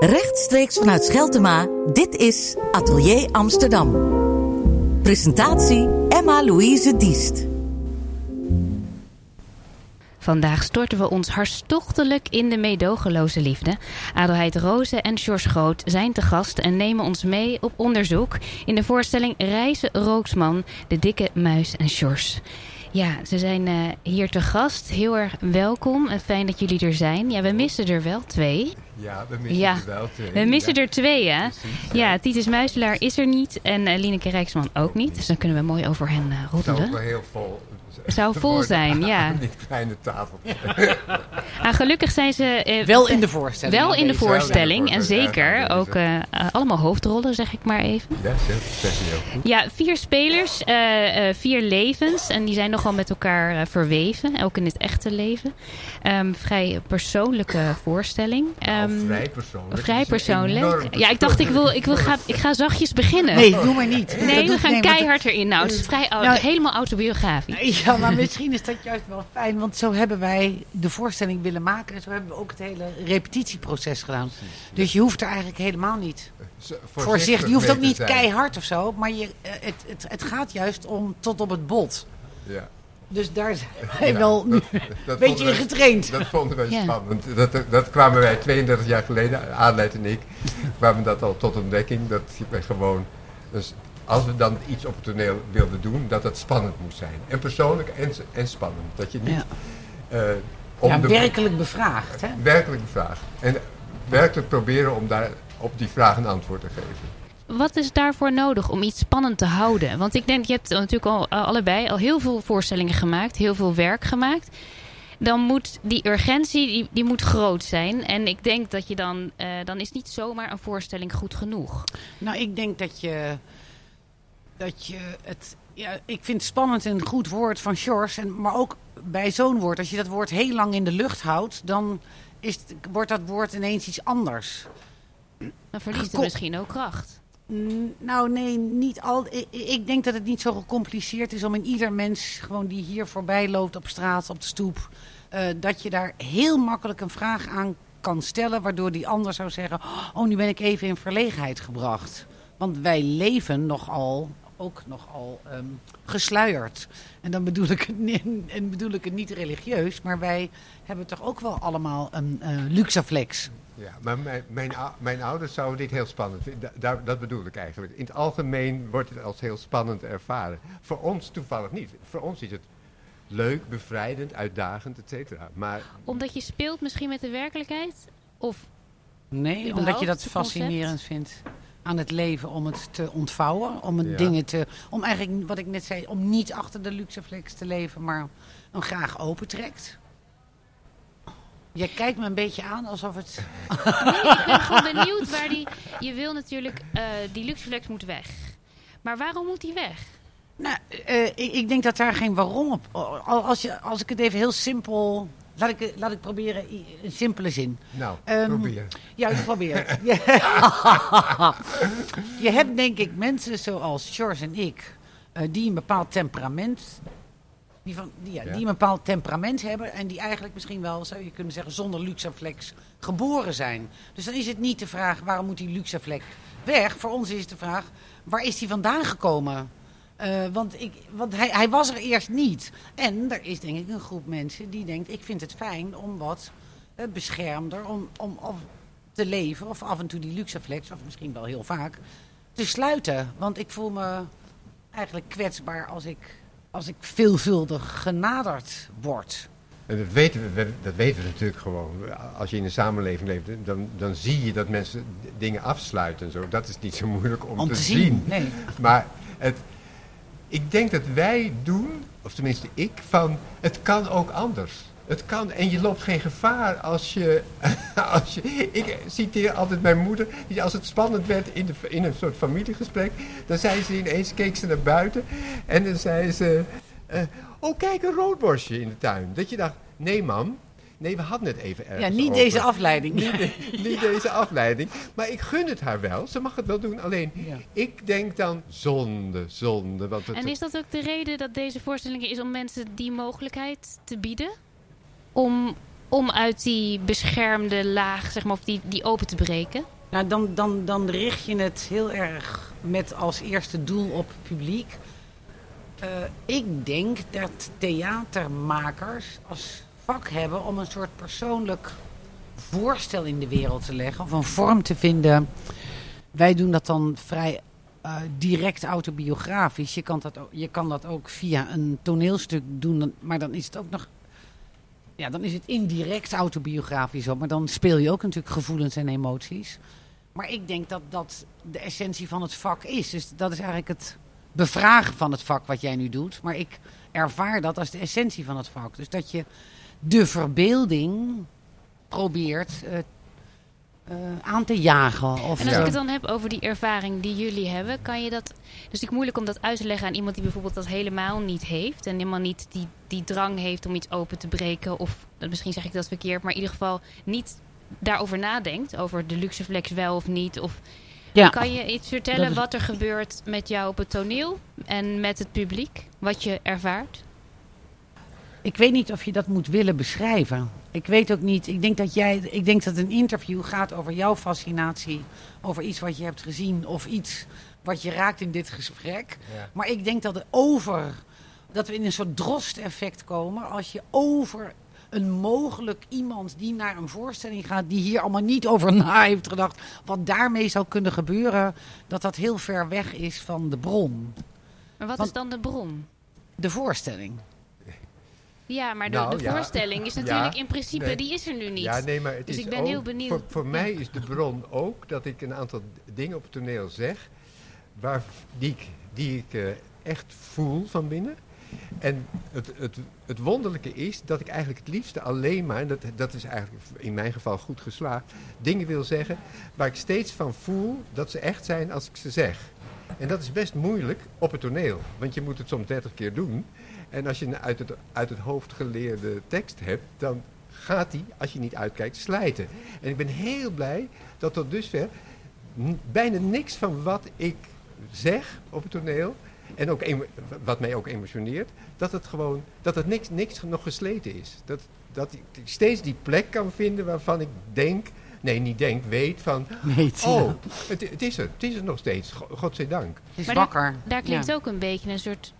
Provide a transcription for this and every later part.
Rechtstreeks vanuit Scheltema, dit is Atelier Amsterdam. Presentatie Emma-Louise Diest. Vandaag storten we ons hartstochtelijk in de meedogenloze liefde. Adelheid Roze en George Groot zijn te gast en nemen ons mee op onderzoek in de voorstelling Reizen Rooksman, de dikke muis en George. Ja, ze zijn uh, hier te gast. Heel erg welkom en fijn dat jullie er zijn. Ja, we missen er wel twee. Ja, we missen ja. er wel twee. We missen ja. er twee, hè? Precies, ja. ja, Titus Muiselaar is er niet en uh, Lineke Rijksman ook niet. Dus dan kunnen we mooi over hen uh, roddelen. Het zou wel heel vol zou vol zijn, ja. Niet kleine tafel. ah, gelukkig zijn ze... Uh, wel in de voorstelling. Wel in de voorstelling. En zeker ook uh, allemaal hoofdrollen, zeg ik maar even. Ja, Ja, vier spelers, uh, vier levens. En die zijn nogal met elkaar verweven. Ook in het echte leven. Um, vrij persoonlijke voorstelling. Um, vrij persoonlijk. Vrij persoonlijk. Ja, ik dacht, ik, wil, ik, wil, ga, ik ga zachtjes beginnen. Nee, doe maar niet. Nee, we gaan nee, keihard erin. Nou, het is vrij nou, helemaal autobiografisch. Ja, maar misschien is dat juist wel fijn. Want zo hebben wij de voorstelling willen maken. En zo hebben we ook het hele repetitieproces gedaan. Dus je hoeft er eigenlijk helemaal niet voorzichtig. Je hoeft ook niet keihard of zo. Maar je, het, het, het gaat juist om tot op het bot. Ja. Dus daar zijn wij wel dat, een beetje in getraind. Dat vonden wij ja. spannend. Dat, dat kwamen wij 32 jaar geleden, Adelheid en ik, kwamen dat al tot ontdekking. Dat wij gewoon... Dus als we dan iets op het toneel wilden doen, dat het spannend moest zijn. En persoonlijk en, en spannend. Dat je niet... Ja, uh, om ja werkelijk bevraagd. Hè? Werkelijk bevraagd. En werkelijk proberen om daar op die vraag een antwoord te geven. Wat is daarvoor nodig om iets spannend te houden? Want ik denk, je hebt natuurlijk al allebei al heel veel voorstellingen gemaakt, heel veel werk gemaakt. Dan moet die urgentie, die, die moet groot zijn. En ik denk dat je dan, uh, dan is niet zomaar een voorstelling goed genoeg. Nou, ik denk dat je dat je het. Ja, ik vind spannend een goed woord van George. En, maar ook bij zo'n woord, als je dat woord heel lang in de lucht houdt, dan is het, wordt dat woord ineens iets anders. Dan verliest het misschien ook kracht. Nou, nee, niet al. Ik, ik, denk dat het niet zo gecompliceerd is om in ieder mens, gewoon die hier voorbij loopt op straat, op de stoep, uh, dat je daar heel makkelijk een vraag aan kan stellen, waardoor die ander zou zeggen: Oh, nu ben ik even in verlegenheid gebracht. Want wij leven nogal ook nogal um, gesluierd. En dan bedoel ik, het niet, en bedoel ik het niet religieus, maar wij hebben toch ook wel allemaal een uh, luxaflex. Ja, maar mijn, mijn, mijn, ouders zouden dit heel spannend vinden. Dat, dat bedoel ik eigenlijk. In het algemeen wordt het als heel spannend ervaren. Voor ons toevallig niet. Voor ons is het leuk, bevrijdend, uitdagend, et cetera. Maar... Omdat je speelt misschien met de werkelijkheid? Of nee, omdat je dat fascinerend vindt aan het leven om het te ontvouwen. Om het dingen te. Om eigenlijk, wat ik net zei, om niet achter de luxeflex te leven, maar hem graag opentrekt. Jij kijkt me een beetje aan alsof het. Nee, ik ben gewoon benieuwd waar die. Je wil natuurlijk. Uh, die luxeflex moet weg. Maar waarom moet die weg? Nou, uh, ik, ik, denk dat daar geen waarom op. Als, je, als ik het even heel simpel Laat ik, laat ik proberen een simpele zin. Nou, um, probeer. Ja, ik probeer. je hebt denk ik mensen zoals George en ik, uh, die een bepaald temperament... Die, van, die, ja, ja. die een bepaald temperament hebben en die eigenlijk misschien wel, zou je kunnen zeggen, zonder luxaflex geboren zijn. Dus dan is het niet de vraag, waarom moet die luxaflex weg? Voor ons is het de vraag, waar is die vandaan gekomen? Uh, want ik, want hij, hij was er eerst niet. En er is denk ik een groep mensen die denkt... ik vind het fijn om wat uh, beschermder om, om, te leven... of af en toe die luxeflex, of misschien wel heel vaak... te sluiten. Want ik voel me eigenlijk kwetsbaar als ik, als ik veelvuldig genaderd word. En dat weten, we, dat weten we natuurlijk gewoon. Als je in een samenleving leeft, dan, dan zie je dat mensen dingen afsluiten en zo. Dat is niet zo moeilijk om, om te, te, zien. zien. Nee. Maar het, ik denk dat wij doen, of tenminste ik, van het kan ook anders. Het kan, en je loopt geen gevaar als je, als je... Ik citeer altijd mijn moeder, als het spannend werd in, de, in een soort familiegesprek... dan zei ze ineens, keek ze naar buiten en dan zei ze... Uh, oh, kijk, een roodborstje in de tuin. Dat je dacht, nee mam, Nee, we hadden het even ergens Ja, niet over. deze afleiding. Niet, de, niet, deze afleiding. Maar ik gun het haar wel. Ze mag het wel doen. Alleen, ja. ik denk dan zonde, zonde. Want het en is dat ook de reden dat deze voorstelling is om mensen die mogelijkheid te bieden? Om om uit die beschermde laag, zeg maar, of die, die open te breken? Nou, dan, dan, dan richt je het heel erg met als eerste doel op publiek. Uh, ik denk dat theatermakers als vak hebben om een soort persoonlijk voorstel in de wereld te leggen. Of een vorm te vinden. Wij doen dat dan vrij uh, direct autobiografisch. Je kan, dat ook, je kan dat ook via een toneelstuk doen. Maar dan is het ook nog ja, dan is het indirect autobiografisch op. Maar dan speel je ook natuurlijk gevoelens en emoties. Maar ik denk dat dat de essentie van het vak is. Dus dat is eigenlijk het bevragen van het vak wat jij nu doet. Maar ik ervaar dat als de essentie van het vak. Dus dat je de verbeelding probeert uh, uh, aan te jagen. Of en als ik het dan heb over die ervaring die jullie hebben, kan je dat. Dus het is moeilijk om dat uit te leggen aan iemand die bijvoorbeeld dat helemaal niet heeft. En helemaal niet die, die drang heeft om iets open te breken. Of misschien zeg ik dat verkeerd, maar in ieder geval niet daarover nadenkt. Over de luxe flex wel of niet. Of ja. Kan je iets vertellen wat er gebeurt met jou op het toneel en met het publiek? Wat je ervaart? Ik weet niet of je dat moet willen beschrijven. Ik weet ook niet. Ik denk dat jij. Ik denk dat een interview gaat over jouw fascinatie. Over iets wat je hebt gezien. Of iets wat je raakt in dit gesprek. Maar ik denk dat het over. Dat we in een soort drost-effect komen. Als je over een mogelijk iemand die naar een voorstelling gaat, die hier allemaal niet over na heeft gedacht, wat daarmee zou kunnen gebeuren, dat dat heel ver weg is van de bron. Maar wat is dan de bron? De voorstelling. Ja, maar de, nou, de voorstelling is natuurlijk in principe, die is er nu niet. Ja, nee, maar het dus is ik ben ook, heel benieuwd. Voor, voor mij is de bron ook dat ik een aantal dingen op het toneel zeg, waar, die ik, die ik uh, echt voel van binnen. En het, het, het wonderlijke is dat ik eigenlijk het liefste alleen maar, en dat, dat is eigenlijk in mijn geval goed geslaagd, dingen wil zeggen waar ik steeds van voel dat ze echt zijn als ik ze zeg. En dat is best moeilijk op het toneel, want je moet het soms 30 keer doen. En als je een uit het, uit het hoofd geleerde tekst hebt, dan gaat die, als je niet uitkijkt, slijten. En ik ben heel blij dat tot dusver bijna niks van wat ik zeg op het toneel en ook wat mij ook emotioneert, dat het gewoon, dat het niks, niks nog gesleten is. Dat, dat ik steeds die plek kan vinden waarvan ik denk, nee niet denk, weet van, weet, oh, het, het, is er, het is er nog steeds, godzijdank. Het is maar wakker. Daar, daar klinkt ook een beetje een soort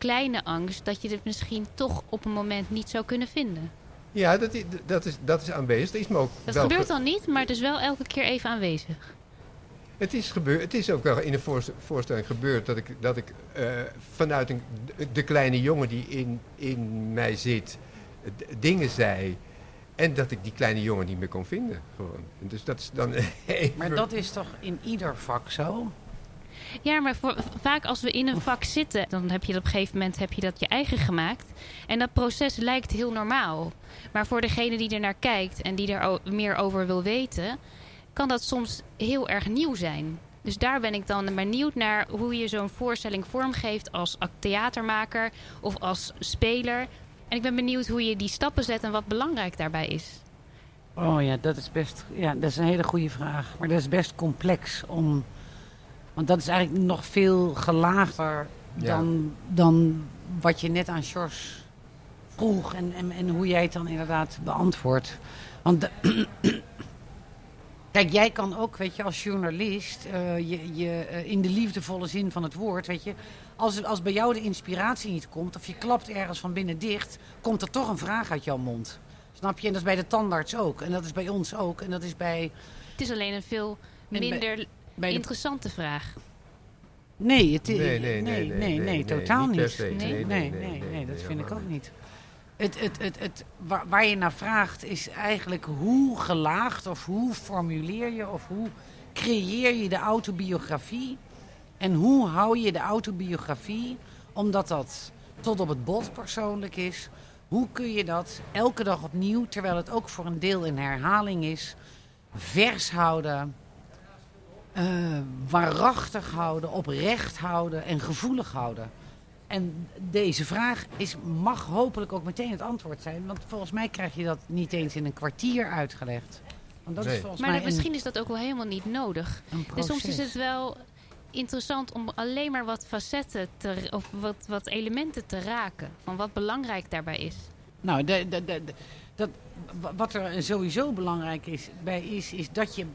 kleine angst dat je het misschien toch op een moment niet zou kunnen vinden. Ja, dat is, dat is, dat is aanwezig. Dat, is me ook dat gebeurt dan niet, maar het is wel elke keer even aanwezig. Het is, gebeurd, het is ook wel in een voorstelling gebeurd dat ik, dat ik uh, vanuit een, de kleine jongen die in, in mij zit, dingen zei. En dat ik die kleine jongen niet meer kon vinden. Gewoon. Dus dat is dan Maar dat is toch in ieder vak zo? Ja, maar voor, vaak als we in een vak zitten, dan heb je op een gegeven moment heb je dat je eigen gemaakt. En dat proces lijkt heel normaal. Maar voor degene die er naar kijkt en die er meer over wil weten, kan dat soms heel erg nieuw zijn. Dus daar ben ik dan benieuwd naar hoe je zo'n voorstelling vormgeeft als theatermaker of als speler. En ik ben benieuwd hoe je die stappen zet en wat belangrijk daarbij is. Oh ja, dat is best. Ja, dat is een hele goede vraag. Maar dat is best complex om. Want dat is eigenlijk nog veel gelaagder dan, dan wat je net aan Sjors vroeg en, en, en hoe jij het dan inderdaad beantwoordt. Want de, Kijk, jij kan ook, weet je, als journalist, uh, je, je, uh, in de liefdevolle zin van het woord, weet je, als, als bij jou de inspiratie niet komt, of je klapt ergens van binnen dicht, komt er toch een vraag uit jouw mond. Snap je? En dat is bij de tandarts ook. En dat is bij ons ook. En dat is bij... Het is alleen een veel minder bij, interessante vraag. Nee, het, nee, nee, nee, nee, nee, nee, totaal niet. Nee, nee, nee, nee, dat vind ik ook niet. Het, het, het, het, waar, waar, je naar vraagt is eigenlijk hoe gelaagd of hoe formuleer je of hoe creëer je de autobiografie en hoe hou je de autobiografie, omdat dat tot op het bot persoonlijk is, hoe kun je dat elke dag opnieuw, terwijl het ook voor een deel een herhaling is, vers houden, uh, waarachtig houden, oprecht houden en gevoelig houden? En deze vraag is, mag hopelijk ook meteen het antwoord zijn. Want volgens mij krijg je dat niet eens in een kwartier uitgelegd. Want dat is volgens maar mij misschien is dat ook wel helemaal niet nodig. Dus soms is het wel interessant om alleen maar wat facetten te, of wat, wat elementen te raken. Van wat belangrijk daarbij is. Nou, de, de, de, dat, wa- wat er sowieso belangrijk is, bij is, is dat je,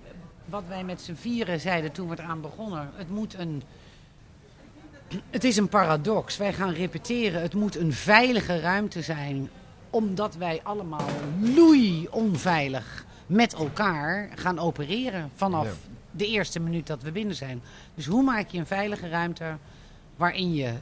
wat wij met z'n vieren zeiden toen we het aan begonnen, het moet een, het is een paradox. Wij gaan repeteren, het moet een veilige ruimte zijn, omdat wij allemaal loei onveilig met elkaar gaan opereren vanaf de eerste minuut dat we binnen zijn. Dus hoe maak je een veilige ruimte waarin je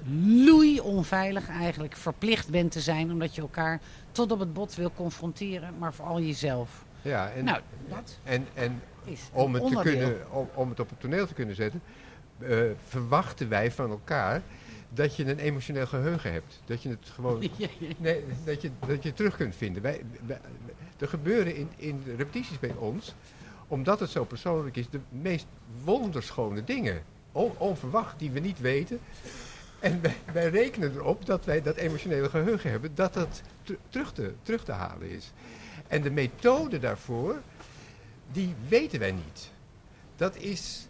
loei onveilig eigenlijk verplicht bent te zijn, omdat je elkaar tot op het bot wil confronteren, maar vooral jezelf. Ja, en, nou, dat en, en is om, het te kunnen, om, om het op het toneel te kunnen zetten, eh, verwachten wij van elkaar dat je een emotioneel geheugen hebt. Dat je het gewoon. Nee, dat je, dat je het terug kunt vinden. Wij, wij- er gebeuren in, in repetities bij ons, omdat het zo persoonlijk is, de meest wonderschone dingen. On- onverwacht, die we niet weten. En wij, wij rekenen erop dat wij dat emotionele geheugen hebben, dat dat ter- terug, te, terug te halen is. En de methode daarvoor, die weten wij niet. Dat is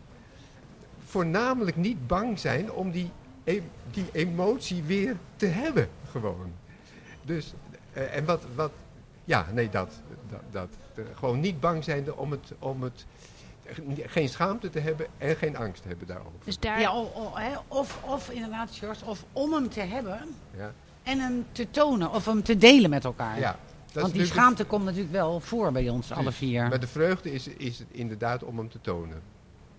voornamelijk niet bang zijn om die, e- die emotie weer te hebben, gewoon. Dus, eh, en wat, wat, ja, nee, dat, dat, dat. Eh, gewoon niet bang zijn om het, om het, eh, geen schaamte te hebben en geen angst te hebben daarover. Dus daar, Ja, o- o- hè, of, of inderdaad, George, of om hem te hebben Ja, en hem te tonen of hem te delen met elkaar. ja. Dat Want die schaamte komt natuurlijk wel voor bij ons, alle vier. Maar de vreugde is, is het inderdaad om hem te tonen.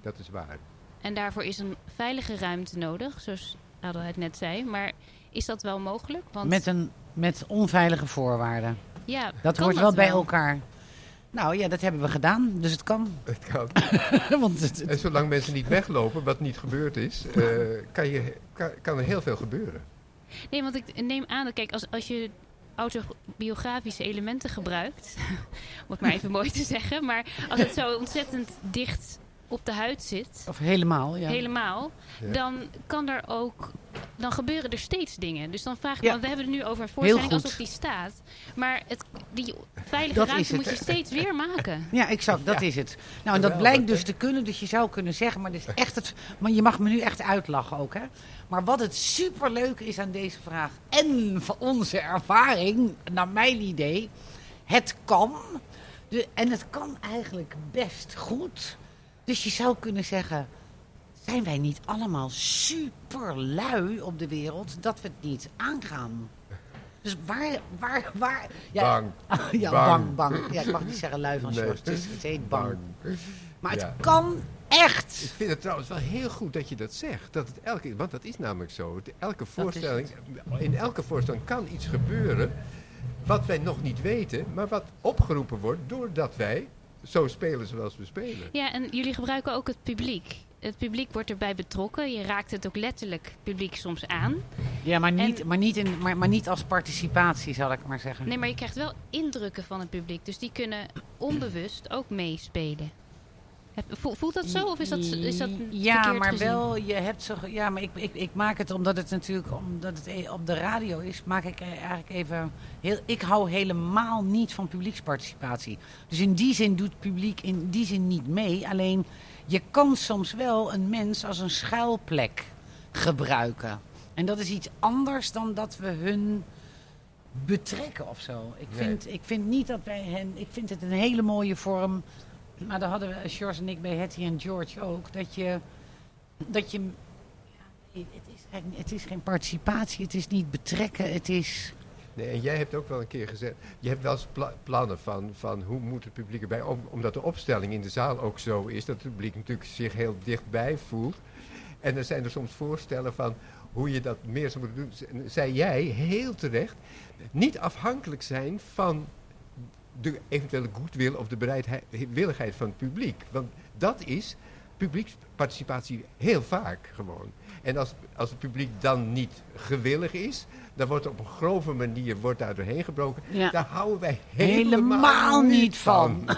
Dat is waar. En daarvoor is een veilige ruimte nodig, zoals Adelheid net zei. Maar is dat wel mogelijk? Want Met, een, met onveilige voorwaarden. ja, Dat hoort wel bij elkaar. Nou ja, dat hebben we gedaan, dus het kan. Het kan. Want het, het- En zolang mensen niet weglopen, wat niet gebeurd is, eh, kan, je, kan, kan er heel veel gebeuren. Nee, want ik neem aan dat, kijk, als, als je autobiografische elementen gebruikt, om het maar even mooi te zeggen, maar als het zo ontzettend dicht op de huid zit, of helemaal, ja. helemaal, Ja. dan kan er ook, dan gebeuren er steeds dingen. Dus dan vraag ik, Ja. want we hebben het nu over een voorstelling alsof die staat, maar het, die veilige Dat ruimte moet je steeds weer maken. Ja, exact, dat Ja. is het. Nou, en dat blijkt dus te kunnen, dus je zou kunnen zeggen, maar, dit is echt het, maar je mag me nu echt uitlachen ook, hè. Maar wat het superleuke is aan deze vraag, en van onze ervaring, naar mijn idee, het kan, de, en het kan eigenlijk best goed. Dus je zou kunnen zeggen, zijn wij niet allemaal super lui op de wereld dat we het niet aangaan? Dus waar, waar, waar... Ja, Bang. ja, bang. Bang. bang, Ja, ik mag niet zeggen lui van Nee. Het, heet bang. Maar het Ja. kan echt. Ik vind het trouwens wel heel goed dat je dat zegt. Dat het elke, want dat is namelijk zo. Elke voorstelling, in elke voorstelling kan iets gebeuren wat wij nog niet weten, maar wat opgeroepen wordt doordat wij zo spelen zoals we spelen. Ja, en jullie gebruiken ook het publiek. Het publiek wordt erbij betrokken. Je raakt het ook letterlijk publiek soms aan. Ja, maar niet, En- maar niet, in, maar, maar niet als participatie, zal ik maar zeggen. Nee, maar je krijgt wel indrukken van het publiek. Dus die kunnen onbewust ook meespelen. Voelt dat zo? Of is dat, is dat ja, verkeerd maar gezien? wel, je hebt zo. Ja, maar ik, ik, ik maak het omdat het natuurlijk omdat het e- op de radio is, maak ik er eigenlijk even. Heel, ik hou helemaal niet van publieksparticipatie. Dus in die zin doet het publiek in die zin niet mee. Alleen je kan soms wel een mens als een schuilplek gebruiken. En dat is iets anders dan dat we hun betrekken of zo. Ik Nee. vind, ik vind niet dat wij hen. Ik vind het een hele mooie vorm. Maar daar hadden we, George en ik bij Hetty en George ook. Dat je. Dat je het, is, het is geen participatie, het is niet betrekken, het is. Nee, en jij hebt ook wel een keer gezegd, je hebt wel eens pla- plannen van, van hoe moet het publiek erbij, om, omdat de opstelling in de zaal ook zo is, dat het publiek natuurlijk zich heel dichtbij voelt. En er zijn er soms voorstellen van hoe je dat meer zou moeten doen. Zei jij heel terecht, niet afhankelijk zijn van de eventuele goodwill of de bereidwilligheid van het publiek. Want dat is publieksparticipatie heel vaak gewoon. En als, als het publiek dan niet gewillig is, dan wordt er op een grove manier wordt daar doorheen gebroken. Ja. Daar houden wij helemaal, Helemaal niet van.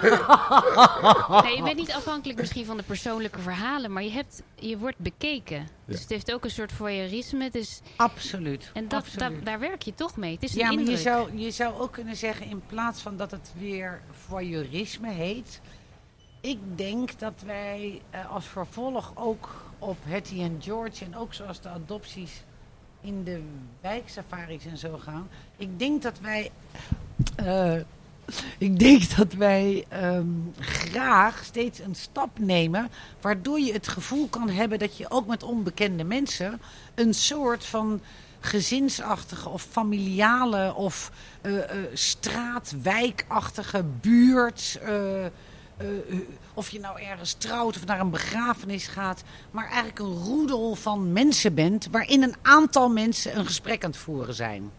Nee, je bent niet afhankelijk misschien van de persoonlijke verhalen, maar je, hebt, je wordt bekeken. Dus het heeft ook een soort voyeurisme. Is, Absoluut. en dat, absoluut. da- daar werk je toch mee. Het is een Ja, maar je zou, je zou ook kunnen zeggen, in plaats van dat het weer voyeurisme heet. Ik denk dat wij eh, als vervolg ook op Hetty en George en ook zoals de adopties in de wijksafaris en zo gaan. Ik denk dat wij eh, Ik denk dat wij ehm, graag steeds een stap nemen. waardoor je het gevoel kan hebben dat je ook met onbekende mensen. een soort van gezinsachtige of familiale of uh, straatwijkachtige buurt. Uh, of je nou ergens trouwt of naar een begrafenis gaat. Maar eigenlijk een roedel van mensen bent. waarin een aantal mensen een gesprek aan het voeren zijn.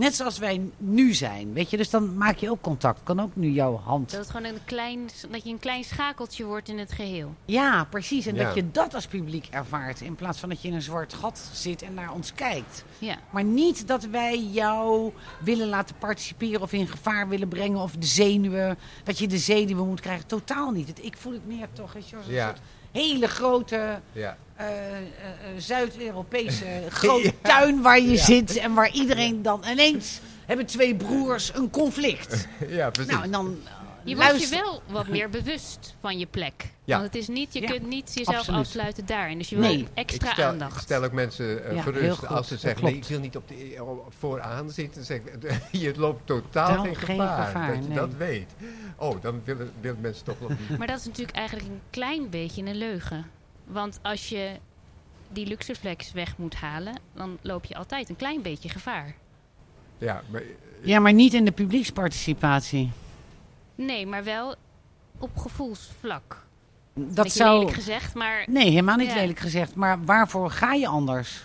Net zoals wij nu zijn, weet je. Dus dan maak je ook contact. Kan ook nu jouw hand... Dat, het gewoon een klein, dat je een klein schakeltje wordt in het geheel. Ja, precies. En dat je dat als publiek ervaart. In plaats van dat je in een zwart gat zit en naar ons kijkt. Ja. Maar niet dat wij jou willen laten participeren of in gevaar willen brengen. Of de zenuwen, dat je de zenuwen moet krijgen. Totaal niet. Ik voel het meer toch als een ja. soort hele grote... Ja uh, uh, Zuid-Europese grote tuin waar je zit en waar iedereen dan ineens hebben twee broers een conflict. Ja, precies. Nou, en dan je wordt je wel wat meer bewust van je plek. Ja. Want het is niet, je kunt niet jezelf Absoluut. afsluiten daarin. Dus je wil extra ik stel, aandacht. Ik stel ook mensen uh, gerust als ze zeggen, nee, ik wil niet op de, vooraan zitten. Zeg, je loopt totaal geen, geen gevaar, gevaar, dat je dat weet. Oh, dan willen, willen mensen toch nog niet. Maar dat is natuurlijk eigenlijk een klein beetje een leugen. Want als je die luxeflex weg moet halen, dan loop je altijd een klein beetje gevaar. Ja, maar, ja, maar niet in de publieksparticipatie. Nee, maar wel op gevoelsvlak. Dat zou. lelijk gezegd, maar. Nee, helemaal niet lelijk gezegd. Maar waarvoor ga je anders?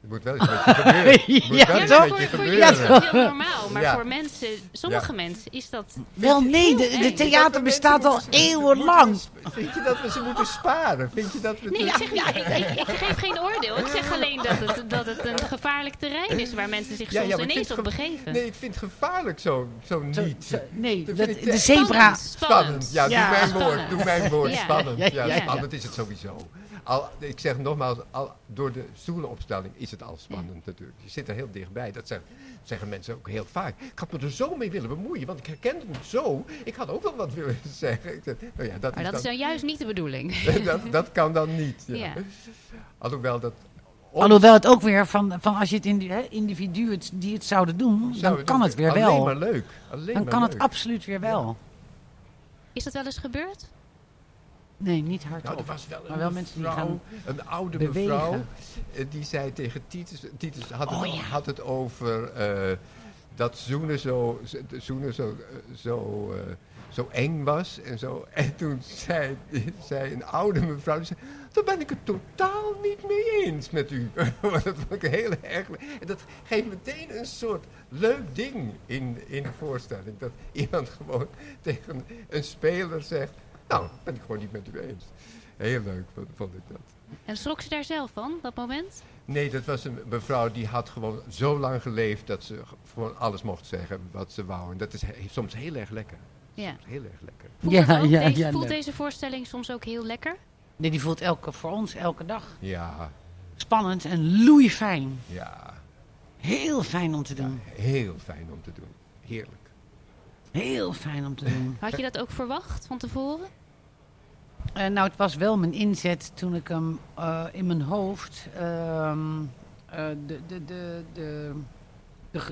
Het moet wel eens een beetje gebeuren. ja, wel toch? Voor, voor jullie is dat heel normaal. Maar ja. voor mensen, sommige ja. mensen is dat... Wel nee, de, de theater bestaat al eeuwenlang. Vind je dat we ze moeten sparen? Vind je dat we nee, ik, zeg niet, ik, ik, ik, geef geen oordeel. Ik zeg alleen dat het, dat het een gevaarlijk terrein is waar mensen zich soms ineens op begeven. Nee, ik vind het gevaarlijk zo, zo niet. Zo, nee, dat, de, de zebra... Spannend. spannend. Ja, doe mijn woord. Doe mijn woord. Spannend. Ja, spannend is het sowieso. Al, ik zeg nogmaals, al, door de stoelenopstelling is het al spannend natuurlijk. Je zit er heel dichtbij. Dat zeggen, zeggen mensen ook heel vaak. Ik had me er zo mee willen bemoeien, want ik herkende het zo. Ik had ook wel wat willen zeggen. Ik zeg, nou ja, dat maar is dat dan, is dan juist niet de bedoeling. dat, dat kan dan niet. Ja. Ja. Alhoewel dat... Alhoewel het ook weer van, van als je het indi hè, individu het, die het zouden doen, Zou dan kan het weer alleen wel. maar leuk. Alleen Dan maar kan leuk. het absoluut weer wel. Is dat wel eens gebeurd? Nee, niet hardop. Nou, er was wel een Maar wel mensen die gaan een oude bewegen. mevrouw, eh, die zei tegen Titus, Titus had, het, Oh, ja. had het over eh, dat zoenen zo, zo- zoenen zo, eh, zo, zo eng was en zo. En toen zei, zei een oude mevrouw, die zei, daar ben ik het totaal niet mee eens met u. dat vond ik heel erg. En dat geeft meteen een soort leuk ding in, in de voorstelling. Dat iemand gewoon tegen een speler zegt, nou, ben ik gewoon niet met u eens. Heel leuk vond, ik dat. En schrok ze daar zelf van, dat moment? Nee, dat was een mevrouw die had gewoon zo lang geleefd dat ze gewoon alles mocht zeggen wat ze wou. En dat is he- soms heel erg lekker. Ja. Soms heel erg lekker. Voelt, Ja, ja, deze, ja, voelt leuk. deze voorstelling soms ook heel lekker? Nee, die voelt elke, voor ons elke dag Ja, spannend en loeifijn. ja, Heel fijn om te ja, doen. heel fijn om te doen. Heerlijk. Heel fijn om te doen. Had je dat ook verwacht van tevoren? Eh, nou, het was wel mijn inzet toen ik hem eh, in mijn hoofd ehm, eh, de, de, de, de,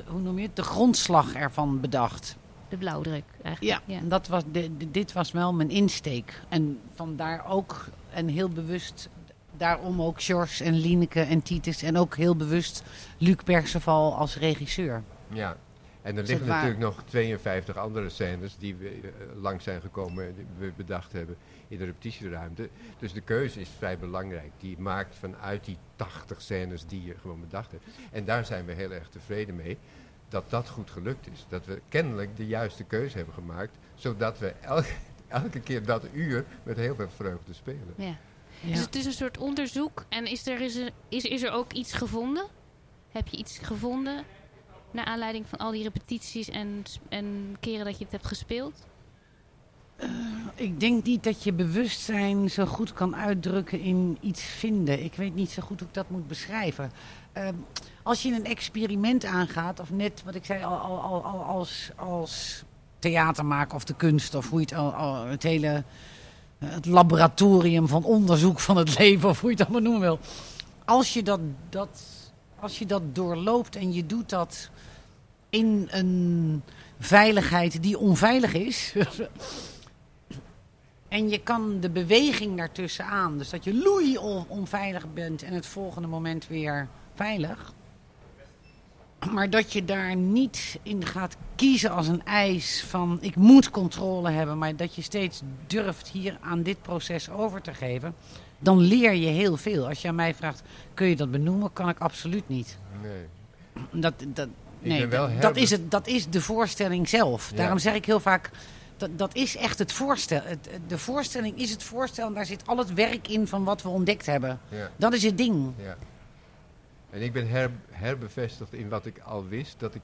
hoe noem je het? De grondslag ervan bedacht. De blauwdruk Ja, eigenlijk. en dat was de, de- dit was wel mijn insteek. En vandaar ook, en heel bewust, daarom ook George en Lieneke en Titus. En ook heel bewust Luc Perceval als regisseur. Ja. En er liggen waar? natuurlijk nog 52 andere scènes die we eh, lang zijn gekomen en die we bedacht hebben in de repetitieruimte. Dus de keuze is vrij belangrijk. Die maakt vanuit die 80 scènes die je gewoon bedacht hebt. En daar zijn we heel erg tevreden mee. Dat dat goed gelukt is. Dat we kennelijk de juiste keuze hebben gemaakt. Zodat we elke, elke keer dat uur met heel veel vreugde spelen. Ja. Ja. Dus het is een soort onderzoek. En is er, is, er, is, is er ook iets gevonden? Heb je iets gevonden naar aanleiding van al die repetities en, en keren dat je het hebt gespeeld? Ik denk niet dat je bewustzijn zo goed kan uitdrukken in iets vinden. Ik weet niet zo goed hoe ik dat moet beschrijven. Ehm, als je een experiment aangaat, of net wat ik zei, al, al, al, al- als, als theater maken of de kunst, of hoe je het, al, al- het hele eh, het laboratorium van onderzoek van het leven, of hoe je het allemaal noemen wil. Als je dat, dat, als je dat doorloopt en je doet dat in een veiligheid die onveilig is. en je kan de beweging daartussen aan. Dus dat je loei on- onveilig bent en het volgende moment weer veilig. Maar dat je daar niet in gaat kiezen als een eis van ik moet controle hebben. Maar dat je steeds durft hier aan dit proces over te geven. Dan leer je heel veel. Als je aan mij vraagt, kun je dat benoemen? Kan ik absoluut niet. Nee. Dat, dat, nee, dat, is het, dat is de voorstelling zelf. Ja. Daarom zeg ik heel vaak, dat, dat is echt het voorstel. Het- de voorstelling is het voorstel en daar zit al het werk in van wat we ontdekt hebben. Ja. Dat is het ding. Ja. En ik ben her, herbevestigd in wat ik al wist. Dat ik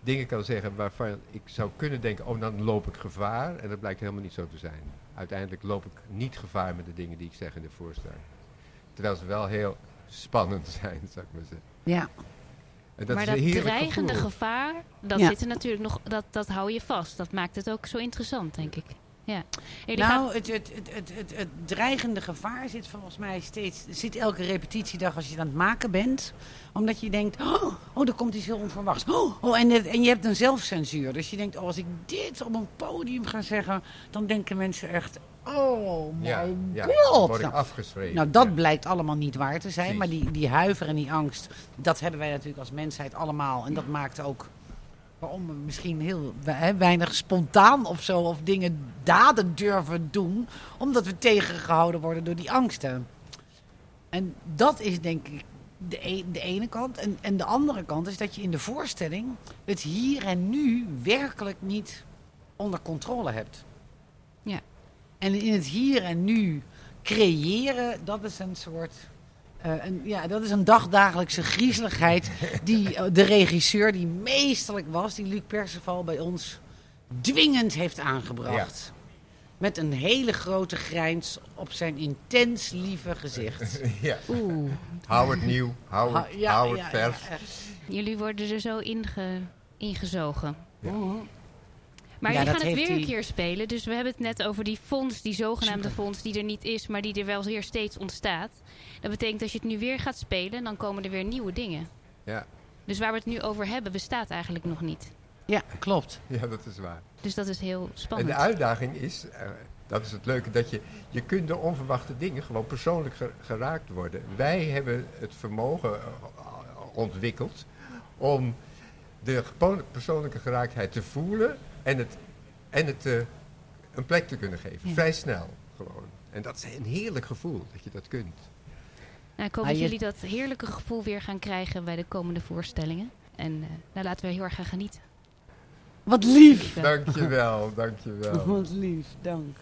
dingen kan zeggen waarvan ik zou kunnen denken, oh dan loop ik gevaar. En dat blijkt helemaal niet zo te zijn. Uiteindelijk loop ik niet gevaar met de dingen die ik zeg in de voorstelling. Terwijl ze wel heel spannend zijn, zou ik maar zeggen. Ja. En dat maar dat dreigende gevoel. gevaar, dat Ja. zit er natuurlijk nog, dat, dat hou je vast. Dat maakt het ook zo interessant, denk ik. Ja. Nou, het, het, het, het, het, het dreigende gevaar zit volgens mij steeds... zit elke repetitiedag als je het aan het maken bent. Omdat je denkt, oh, oh er komt iets heel onverwachts. Oh, oh, en, het- en je hebt een zelfcensuur. Dus je denkt, oh, als ik dit op een podium ga zeggen... dan denken mensen echt, oh my Ja, ja, dan god. word ik Nou, afgeschreven. nou, dat Ja. blijkt allemaal niet waar te zijn. Precies. Maar die, die huiver en die angst, dat hebben wij natuurlijk als mensheid allemaal. En dat maakt ook waarom we misschien heel weinig spontaan of zo, of dingen, daden durven doen. Omdat we tegengehouden worden door die angsten. En dat is denk ik de, e- de ene kant. En, en de andere kant is dat je in de voorstelling het hier en nu werkelijk niet onder controle hebt. Ja. En in het hier en nu creëren, dat is een soort. Eh, een, ja, dat is een dagdagelijkse griezeligheid die eh, de regisseur, die meesterlijk was, die Luc Perceval bij ons dwingend heeft aangebracht. Met een hele grote grijns op zijn intens lieve gezicht. ja. Oeh, Hou het nieuw, hou het, Ha- ja, jullie worden er zo inge, ingezogen. Ja. Maar Ja, jullie dat gaan het weer een keer spelen. Dus we hebben het net over die fonds, die zogenaamde Super. fonds, die er niet is, maar die er wel weer steeds ontstaat. Dat betekent als je het nu weer gaat spelen, dan komen er weer nieuwe dingen. Ja. Dus waar we het nu over hebben, bestaat eigenlijk nog niet. Ja, klopt. ja, dat is waar. Dus dat is heel En spannend. de uitdaging is, eh, dat is het leuke, dat je, je kunt door onverwachte dingen gewoon persoonlijk ge- geraakt worden. Wij hebben het vermogen eh, ontwikkeld om de persoonlijke geraaktheid te voelen en het, en het eh, een plek te kunnen geven. Ja. Vrij snel gewoon. En dat is een heerlijk gevoel dat je dat kunt. Nou, ik hoop Ah, dat je- jullie dat heerlijke gevoel weer gaan krijgen bij de komende voorstellingen. En eh nou, laten we heel erg gaan genieten. Wat lief. Dankjewel, dankjewel. Wat lief, dank.